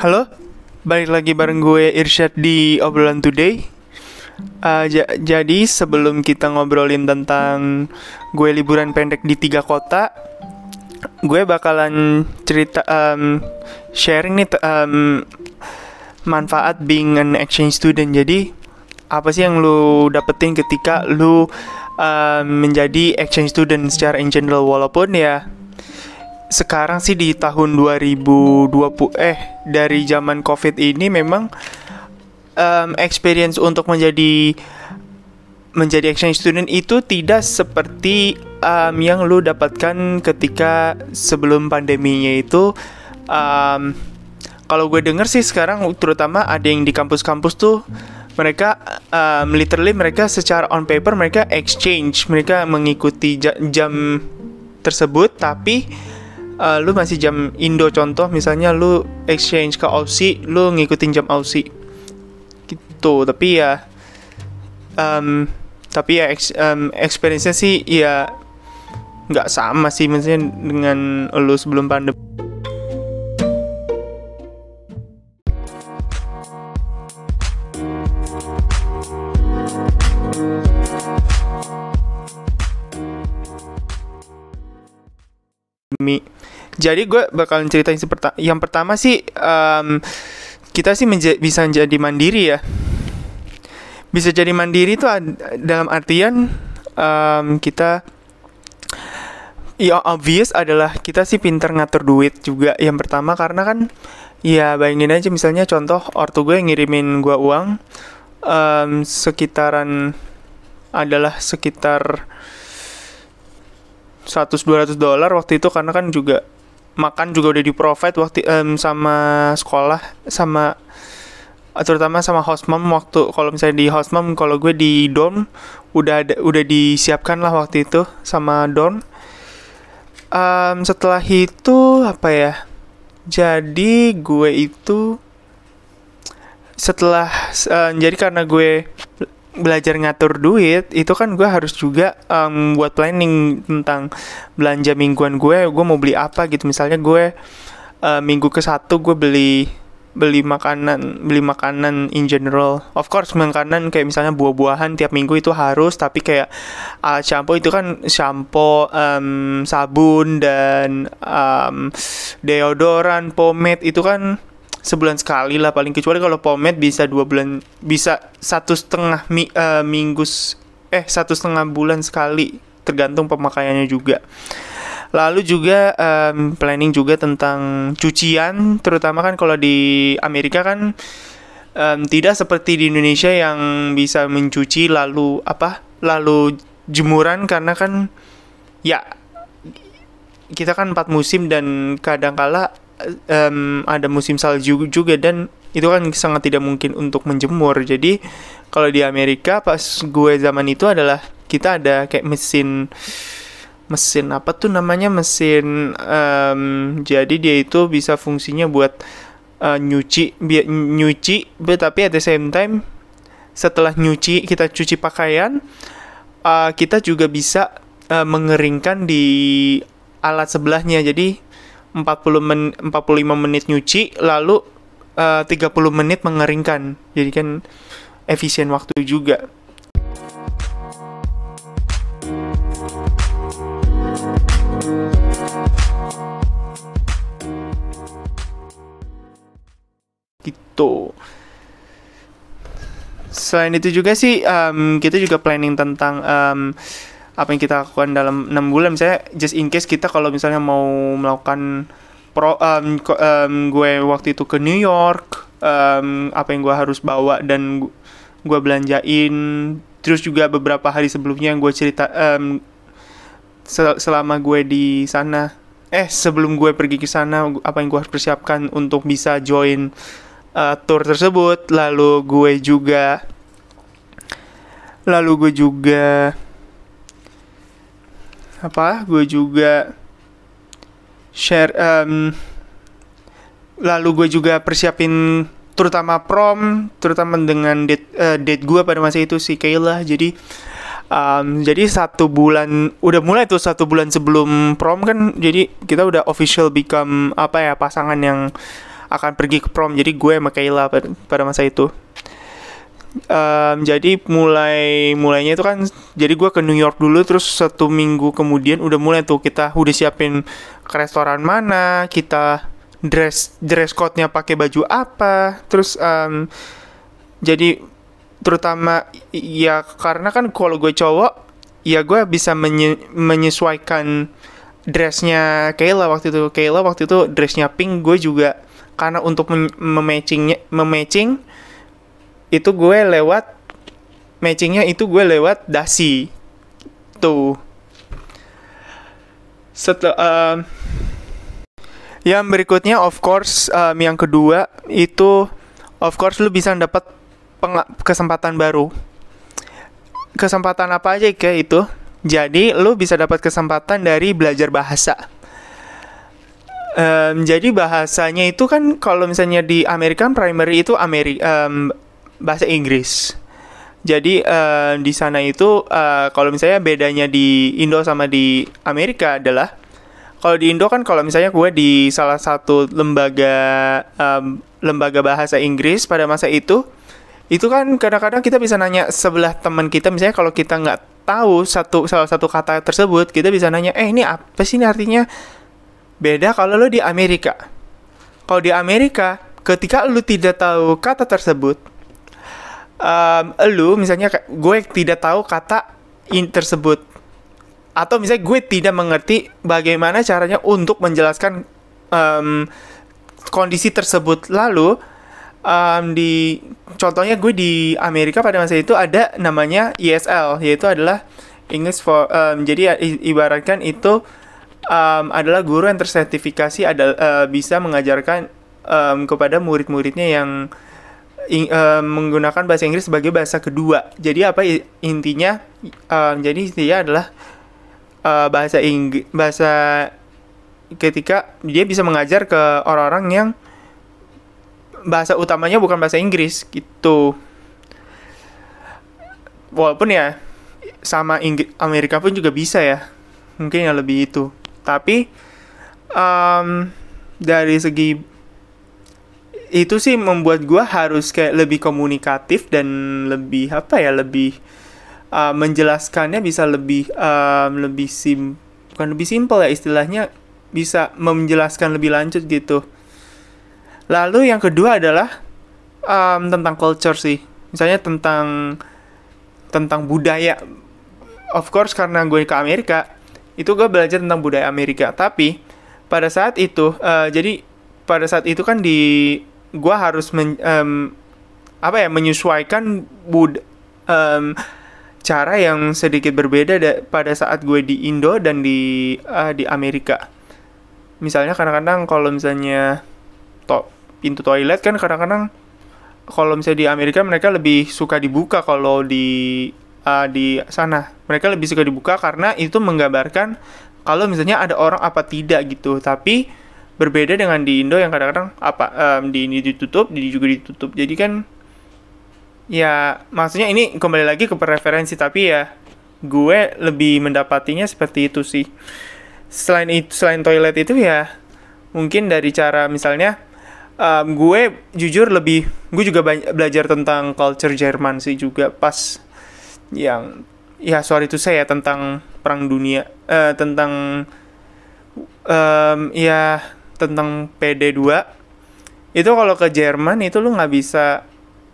Halo, balik lagi bareng gue Irsyad di obrolan today. Uh, ja- jadi sebelum kita ngobrolin tentang gue liburan pendek di tiga kota, gue bakalan cerita um, sharing nih um, manfaat being an exchange student. Jadi apa sih yang lu dapetin ketika lu um, menjadi exchange student secara in general walaupun ya sekarang sih di tahun 2020 eh dari zaman covid ini memang um, experience untuk menjadi menjadi exchange student itu tidak seperti um, yang lu dapatkan ketika sebelum pandeminya itu. Um, kalau gue denger sih sekarang terutama ada yang di kampus-kampus tuh mereka um, literally mereka secara on paper mereka exchange mereka mengikuti ja- jam tersebut tapi uh, lu masih jam Indo contoh misalnya lu exchange ke Aussie lu ngikutin jam Aussie. Gitu. Tapi ya um, tapi ya ex, um, experience-nya sih ya nggak sama sih maksudnya dengan lu sebelum pandemi Jadi gue bakalan ceritain seperti yang pertama sih em, kita sih menja- bisa jadi mandiri ya. Bisa jadi mandiri itu dalam artian em, kita ya obvious adalah kita sih pinter ngatur duit juga yang pertama karena kan ya bayangin aja misalnya contoh ortu gue ngirimin gue uang em, sekitaran adalah sekitar 100-200 dolar waktu itu karena kan juga makan juga udah di provide waktu em, sama sekolah sama terutama sama host mom waktu kalau misalnya di host mom kalau gue di dorm udah ada, udah disiapkan lah waktu itu sama dorm. Em, setelah itu apa ya jadi gue itu setelah eh, jadi karena gue belajar ngatur duit itu kan gue harus juga em, buat planning tentang belanja mingguan gue gue mau beli apa gitu. Misalnya gue eh, minggu ke satu gue beli beli makanan beli makanan in general. Of course makanan kayak misalnya buah-buahan tiap minggu itu harus tapi kayak uh, shampoo itu kan shampoo em, sabun dan em, deodoran pomade itu kan sebulan sekali lah paling kecuali kalau pomade bisa dua bulan bisa satu setengah mi, eh, minggu eh satu setengah bulan sekali tergantung pemakaiannya juga. Lalu juga em, planning juga tentang cucian terutama kan kalau di Amerika kan em, tidak seperti di Indonesia yang bisa mencuci lalu apa lalu jemuran karena kan ya kita kan empat musim dan kadangkala em, ada musim salju juga dan itu kan sangat tidak mungkin untuk menjemur. Jadi kalau di Amerika pas gue zaman itu adalah kita ada kayak mesin mesin apa tuh namanya mesin em, jadi dia itu bisa fungsinya buat eh, nyuci biar nyuci tapi at the same time setelah nyuci kita cuci pakaian eh, kita juga bisa eh, mengeringkan di alat sebelahnya jadi 40 men 45 menit nyuci lalu eh, 30 menit mengeringkan. Jadi kan efisien waktu juga. Gitu. Selain itu juga sih em, kita juga planning tentang em, apa yang kita lakukan dalam enam bulan. Misalnya just in case kita kalau misalnya mau melakukan pro ko- em, gue waktu itu ke New York em, apa yang gue harus bawa dan gu- gue belanjain. Terus juga beberapa hari sebelumnya yang gue cerita sel- selama gue di sana. Eh sebelum gue pergi ke sana apa yang gue harus persiapkan untuk bisa join uh, tour tersebut. Lalu gue juga lalu gue juga apa gue juga share em, lalu gue juga persiapin terutama prom terutama dengan date eh, date gue pada masa itu si Kayla. Jadi Um, jadi satu bulan udah mulai tuh satu bulan sebelum prom kan jadi kita udah official become apa ya pasangan yang akan pergi ke prom. Jadi gue sama Kayla pada, pada masa itu um, jadi mulai mulainya itu kan jadi gue ke New York dulu terus satu minggu kemudian udah mulai tuh kita udah siapin ke restoran mana kita dress dress code-nya pakai baju apa terus um, jadi terutama ya karena kan kalau gue cowok ya gue bisa menye menyesuaikan dressnya Kayla waktu itu. Kayla waktu itu dressnya pink gue juga karena untuk mematchingnya mematching itu gue lewat matchingnya itu gue lewat dasi. Tuh. Setelah uh, yang berikutnya of course um, yang kedua itu of course lu bisa dapat kesempatan baru. Kesempatan apa aja kayak itu? Jadi lu bisa dapat kesempatan dari belajar bahasa. Um, jadi bahasanya itu kan kalau misalnya di American primary itu Ameri um, bahasa Inggris. Jadi uh, di sana itu uh, kalau misalnya bedanya di Indo sama di Amerika adalah kalau di Indo kan kalau misalnya gue di salah satu lembaga um, lembaga bahasa Inggris pada masa itu itu kan kadang-kadang kita bisa nanya sebelah teman kita misalnya kalau kita nggak tahu satu salah satu kata tersebut kita bisa nanya eh ini apa sih ini artinya beda kalau lo di Amerika kalau di Amerika ketika lo tidak tahu kata tersebut um, lu misalnya gue tidak tahu kata in tersebut. Atau misalnya gue tidak mengerti bagaimana caranya untuk menjelaskan um, kondisi tersebut. Lalu um, di contohnya gue di Amerika pada masa itu ada namanya ESL yaitu adalah English for um, jadi ibaratkan itu um, adalah guru yang tersertifikasi ada uh, bisa mengajarkan um, kepada murid-muridnya yang in, uh, menggunakan bahasa Inggris sebagai bahasa kedua. Jadi apa intinya? Uh, jadi intinya adalah uh, bahasa Inggris bahasa ketika dia bisa mengajar ke orang-orang yang bahasa utamanya bukan bahasa Inggris gitu. Walaupun ya sama Inggris Amerika pun juga bisa ya. Mungkin yang lebih itu. Tapi um, dari segi itu sih membuat gue harus kayak lebih komunikatif dan lebih apa ya lebih uh, menjelaskannya bisa lebih um, lebih sim bukan lebih simpel ya istilahnya bisa menjelaskan lebih lanjut gitu. Lalu yang kedua adalah um, tentang culture sih, misalnya tentang tentang budaya. Of course karena gue ke Amerika, itu gue belajar tentang budaya Amerika. Tapi pada saat itu, uh, jadi pada saat itu kan di gue harus men, um, apa ya menyesuaikan bud um, cara yang sedikit berbeda da pada saat gue di Indo dan di uh, di Amerika. Misalnya kadang-kadang kalau misalnya to pintu toilet kan kadang-kadang kalau misalnya di Amerika mereka lebih suka dibuka kalau di uh, di sana mereka lebih suka dibuka karena itu menggambarkan kalau misalnya ada orang apa tidak gitu tapi berbeda dengan di Indo yang kadang-kadang apa um, di ini ditutup, di juga ditutup. Jadi kan ya maksudnya ini kembali lagi ke preferensi tapi ya gue lebih mendapatinya seperti itu sih. Selain itu selain toilet itu ya mungkin dari cara misalnya um, gue jujur lebih gue juga belajar tentang culture Jerman sih juga pas yang ya sorry itu saya tentang perang dunia uh, tentang um, ya tentang PD2 itu kalau ke Jerman itu lu nggak bisa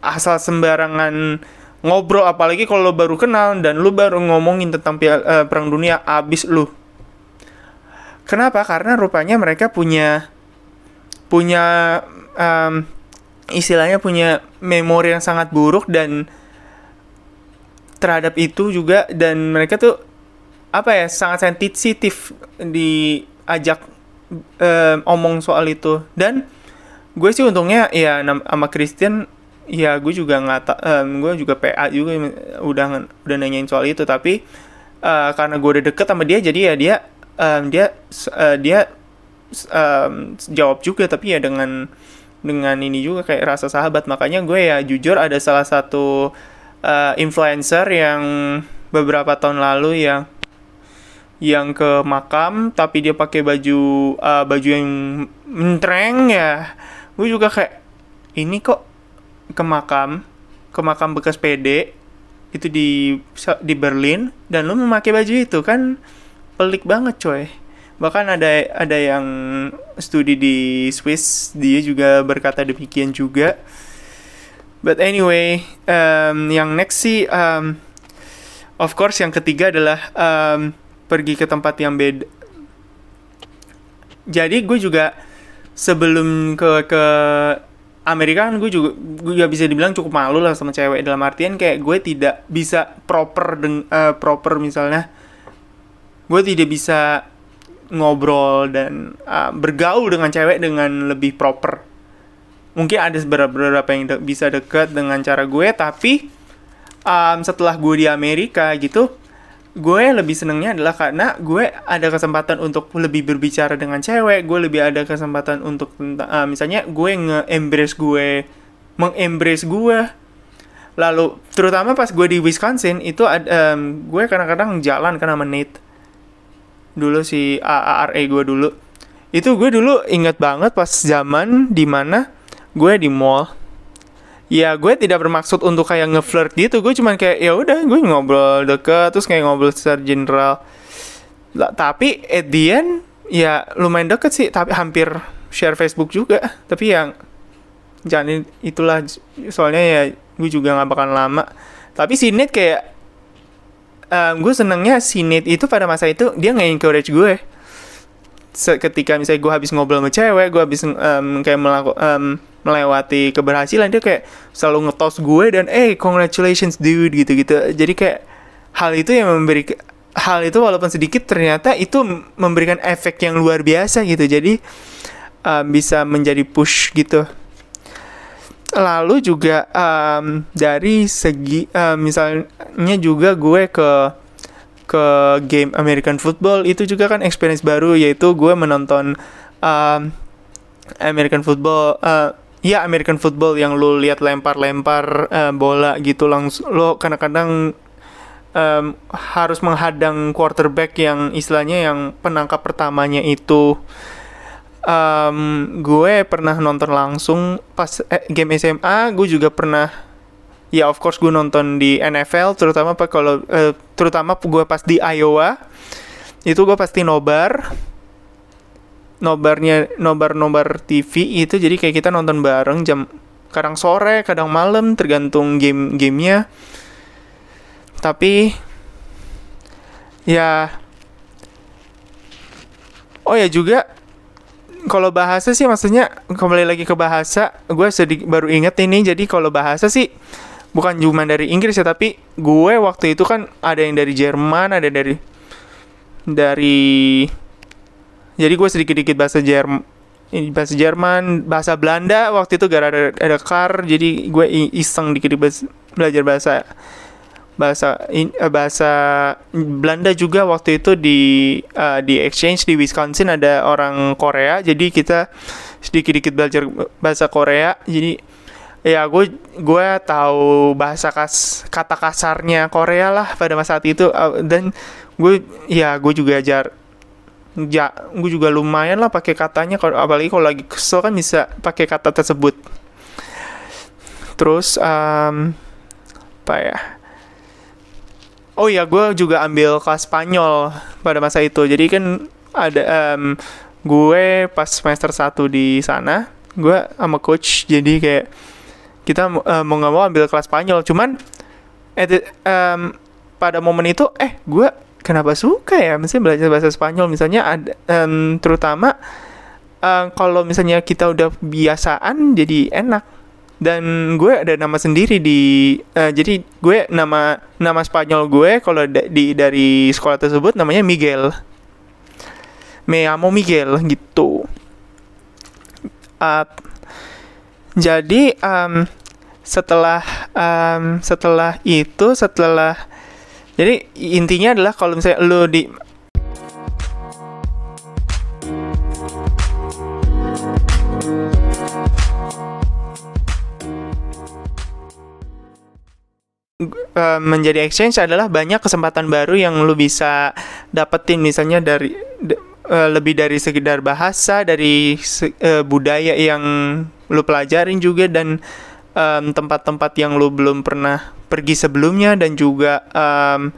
asal sembarangan ngobrol apalagi kalau lu baru kenal dan lu baru ngomongin tentang uh, perang dunia abis lu. Kenapa? Karena rupanya mereka punya punya um, istilahnya punya memori yang sangat buruk dan terhadap itu juga dan mereka tuh apa ya sangat sensitif diajak um, omong soal itu. Dan gue sih untungnya ya sama Christian ya gue juga nggak um, gue juga PA juga udah udah nanyain soal itu. Tapi uh, karena gue udah deket sama dia jadi ya dia um, dia uh, dia um, jawab juga. Tapi ya dengan dengan ini juga kayak rasa sahabat. Makanya gue ya jujur ada salah satu uh, influencer yang beberapa tahun lalu yang yang ke makam tapi dia pakai baju uh, baju yang mentreng ya. Gue juga kayak ini kok ke makam? Ke makam bekas PD itu di di Berlin? Dan lu memakai baju itu kan pelik banget coy. Bahkan ada ada yang studi di Swiss dia juga berkata demikian juga. But anyway um, yang next sih um, of course yang ketiga adalah um, pergi ke tempat yang beda. Jadi gue juga sebelum ke ke Amerika kan gue juga gue juga bisa dibilang cukup malu lah sama cewek. Dalam artian kayak gue tidak bisa proper deng uh, proper misalnya gue tidak bisa ngobrol dan uh, bergaul dengan cewek dengan lebih proper. Mungkin ada beberapa yang de bisa deket dengan cara gue tapi um, setelah gue di Amerika gitu gue lebih senengnya adalah karena gue ada kesempatan untuk lebih berbicara dengan cewek gue lebih ada kesempatan untuk uh, misalnya gue nge-embrace gue meng-embrace gue. Lalu terutama pas gue di Wisconsin itu um, gue kadang-kadang jalan sama Nate dulu si AARE gue dulu. Itu gue dulu inget banget pas zaman di mana gue di mall ya gue tidak bermaksud untuk kayak ngeflirt gitu. Gue cuman kayak ya udah gue ngobrol deket terus kayak ngobrol secara general. Lah, tapi at the end ya lumayan deket sih. Tapi hampir share Facebook juga. Tapi yang jangan itulah. Soalnya ya gue juga nggak bakal lama. Tapi si Nate kayak um, gue senengnya si Nate itu pada masa itu dia nggak encourage gue ketika misalnya gue habis ngobrol sama cewek gue habis um, kayak melakukan um, melewati keberhasilan dia kayak selalu ngetos gue dan eh congratulations dude gitu gitu jadi kayak hal itu yang memberi hal itu walaupun sedikit ternyata itu memberikan efek yang luar biasa gitu. Jadi um, bisa menjadi push gitu. Lalu juga um, dari segi um, misalnya juga gue ke ke game American football itu juga kan experience baru yaitu gue menonton um, American football uh, ya American football yang lo lihat lempar-lempar uh, bola gitu langsung lo kadang-kadang um, harus menghadang quarterback yang istilahnya yang penangkap pertamanya itu. Um, gue pernah nonton langsung pas eh, game SMA gue juga pernah ya of course gue nonton di NFL terutama kalau uh, terutama gue pas di Iowa itu gue pasti nobar nobarnya nobar nobar TV itu jadi kayak kita nonton bareng jam kadang sore kadang malam tergantung game gamenya. Tapi ya oh ya juga kalau bahasa sih maksudnya kembali lagi ke bahasa gue sedikit baru inget ini jadi kalau bahasa sih bukan cuma dari Inggris ya tapi gue waktu itu kan ada yang dari Jerman ada dari dari jadi gue sedikit-sedikit bahasa Jerman bahasa Jerman, bahasa Belanda waktu itu gara ada, car, jadi gue iseng dikit belajar bahasa bahasa uh, bahasa Belanda juga waktu itu di uh, di exchange di Wisconsin ada orang Korea, jadi kita sedikit-sedikit belajar bahasa Korea, jadi ya gue gue tahu bahasa kas kata kasarnya Korea lah pada masa saat itu uh, dan gue ya gue juga ajar ja gue juga lumayan lah pakai katanya kalau apalagi kalau lagi kesel kan bisa pakai kata tersebut. Terus um, apa ya? Oh ya gue juga ambil kelas Spanyol pada masa itu. Jadi kan ada um, gue pas semester 1 di sana gue sama coach jadi kayak kita uh, mau nggak mau ambil kelas Spanyol. Cuman edit, um, pada momen itu eh gue kenapa suka ya? Misalnya belajar bahasa Spanyol misalnya ada um, terutama uh, kalau misalnya kita udah biasaan jadi enak. Dan gue ada nama sendiri di uh, jadi gue nama nama Spanyol gue kalau di dari sekolah tersebut namanya Miguel. Me amo Miguel gitu. Uh, jadi um, setelah um, setelah itu setelah jadi intinya adalah kalau misalnya lo di uh, menjadi exchange adalah banyak kesempatan baru yang lo bisa dapetin. Misalnya dari uh, lebih dari sekedar bahasa dari uh, budaya yang lu pelajarin juga dan em, tempat-tempat yang lu belum pernah pergi sebelumnya dan juga em,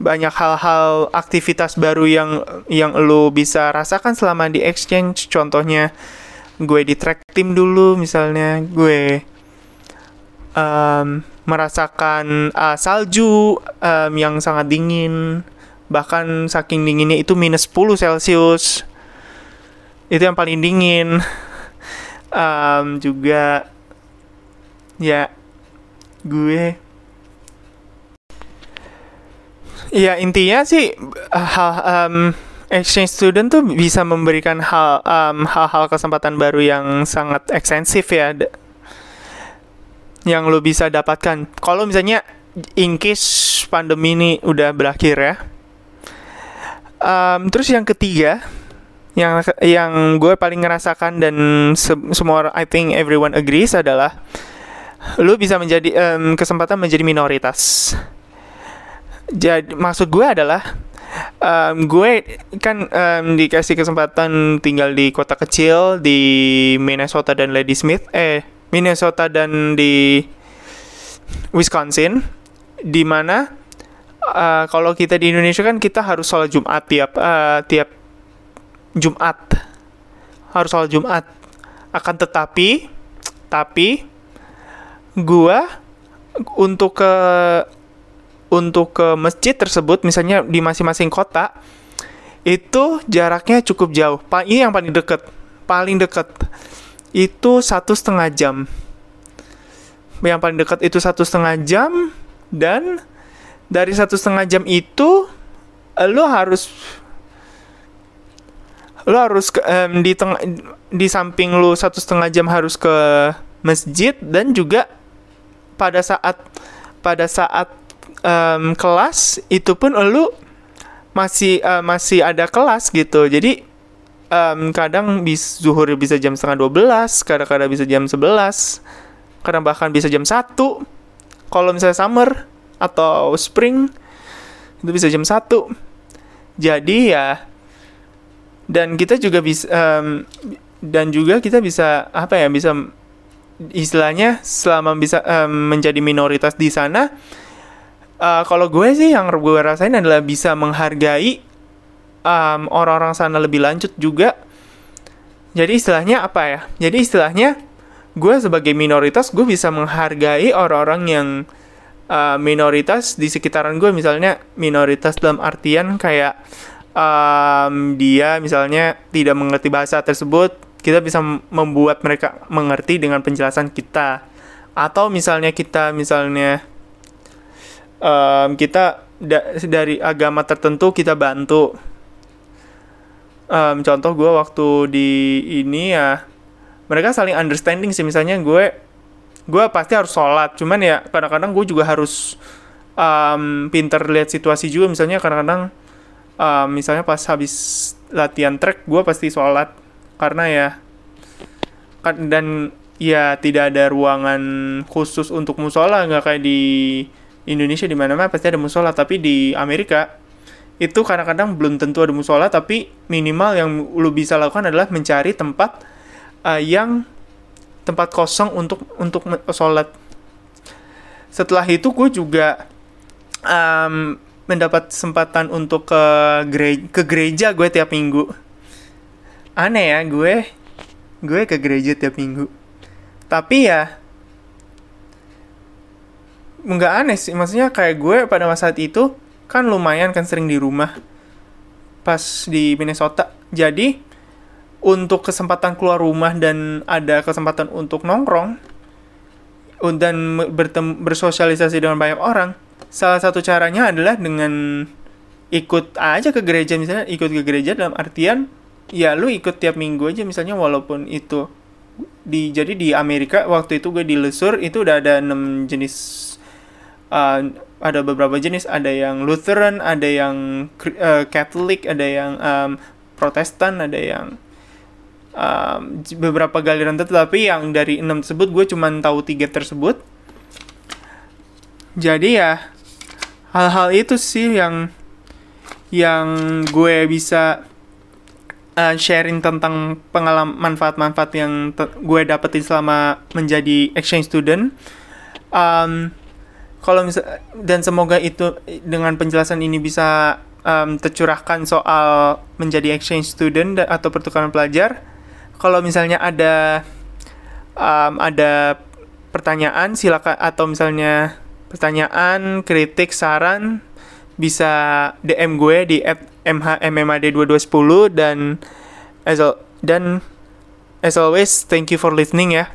banyak hal-hal aktivitas baru yang yang lu bisa rasakan selama di exchange. Contohnya gue di track team dulu misalnya gue em, merasakan uh, salju em, yang sangat dingin. Bahkan saking dinginnya itu minus 10 celcius itu yang paling dingin Em, juga ya gue. Ya intinya sih hal em, exchange student tuh bisa memberikan hal em, hal-hal kesempatan baru yang sangat ekstensif ya yang lo bisa dapatkan. Kalau misalnya in case pandemi ini udah berakhir ya. Em, terus yang ketiga yang yang gue paling ngerasakan dan se- semua I think everyone agrees adalah lu bisa menjadi em, kesempatan menjadi minoritas. Jadi maksud gue adalah em, gue kan em, dikasih kesempatan tinggal di kota kecil di Minnesota dan Ladysmith eh Minnesota dan di Wisconsin di mana eh, kalau kita di Indonesia kan kita harus sholat Jumat tiap eh, tiap Jumat. Harus sholat Jumat. Akan tetapi tapi gua untuk ke untuk ke masjid tersebut misalnya di masing-masing kota itu jaraknya cukup jauh. Ini yang paling deket. Paling deket. Itu satu setengah jam. Yang paling dekat itu satu setengah jam dan dari satu setengah jam itu lo harus lo harus ke, em, di tengah di samping lo satu setengah jam harus ke masjid dan juga pada saat pada saat em, kelas itu pun lo masih eh, masih ada kelas gitu. Jadi em, kadang bis zuhur bisa jam setengah 12 kadang-kadang bisa jam 11 kadang bahkan bisa jam 1 kalau misalnya summer atau spring itu bisa jam 1 jadi ya dan kita juga bisa em, dan juga kita bisa apa ya bisa istilahnya selama bisa em, menjadi minoritas di sana eh, kalau gue sih yang gue rasain adalah bisa menghargai em, orang-orang sana lebih lanjut juga. Jadi istilahnya apa ya? Jadi istilahnya gue sebagai minoritas gue bisa menghargai orang-orang yang uh, minoritas di sekitaran gue. Misalnya minoritas dalam artian kayak um, dia misalnya tidak mengerti bahasa tersebut kita bisa membuat mereka mengerti dengan penjelasan kita. Atau misalnya kita misalnya um, kita da- dari agama tertentu kita bantu. Em, contoh gue waktu di ini ya mereka saling understanding sih. Misalnya gue gue pasti harus sholat. Cuman ya kadang-kadang gue juga harus um, pinter lihat situasi juga. Misalnya kadang-kadang um, misalnya pas habis latihan trek gue pasti sholat. Karena ya kan dan ya tidak ada ruangan khusus untuk musola. Nggak kayak di Indonesia di mana-mana pasti ada musola. Tapi di Amerika itu kadang-kadang belum tentu ada musola. Tapi minimal yang lu bisa lakukan adalah mencari tempat uh, yang tempat kosong untuk untuk sholat. Setelah itu gue juga um, mendapat kesempatan untuk ke gereja, ke gereja gue tiap minggu. Aneh ya gue gue ke gereja tiap minggu. Tapi ya nggak aneh sih, maksudnya kayak gue pada masa saat itu kan lumayan kan sering di rumah pas di Minnesota. Jadi untuk kesempatan keluar rumah dan ada kesempatan untuk nongkrong dan bersosialisasi dengan banyak orang, salah satu caranya adalah dengan ikut aja ke gereja misalnya ikut ke gereja dalam artian ya lu ikut tiap minggu aja misalnya walaupun itu di jadi di Amerika waktu itu gue di Lesur itu udah ada enam jenis uh, ada beberapa jenis. Ada yang Lutheran ada yang uh, Catholic ada yang um, Protestan ada yang um, beberapa galiran. Tertentu tapi yang dari enam tersebut gue cuma tahu tiga tersebut jadi ya hal-hal itu sih yang yang gue bisa uh, sharing tentang pengalaman manfaat-manfaat yang gue dapetin selama menjadi exchange student. Um, kalau misal dan semoga itu dengan penjelasan ini bisa um, tercurahkan soal menjadi exchange student atau pertukaran pelajar. Kalau misalnya ada um, ada pertanyaan silakan atau misalnya pertanyaan, kritik, saran bisa DM gue di mhmmad2210 dan as dan as always thank you for listening ya.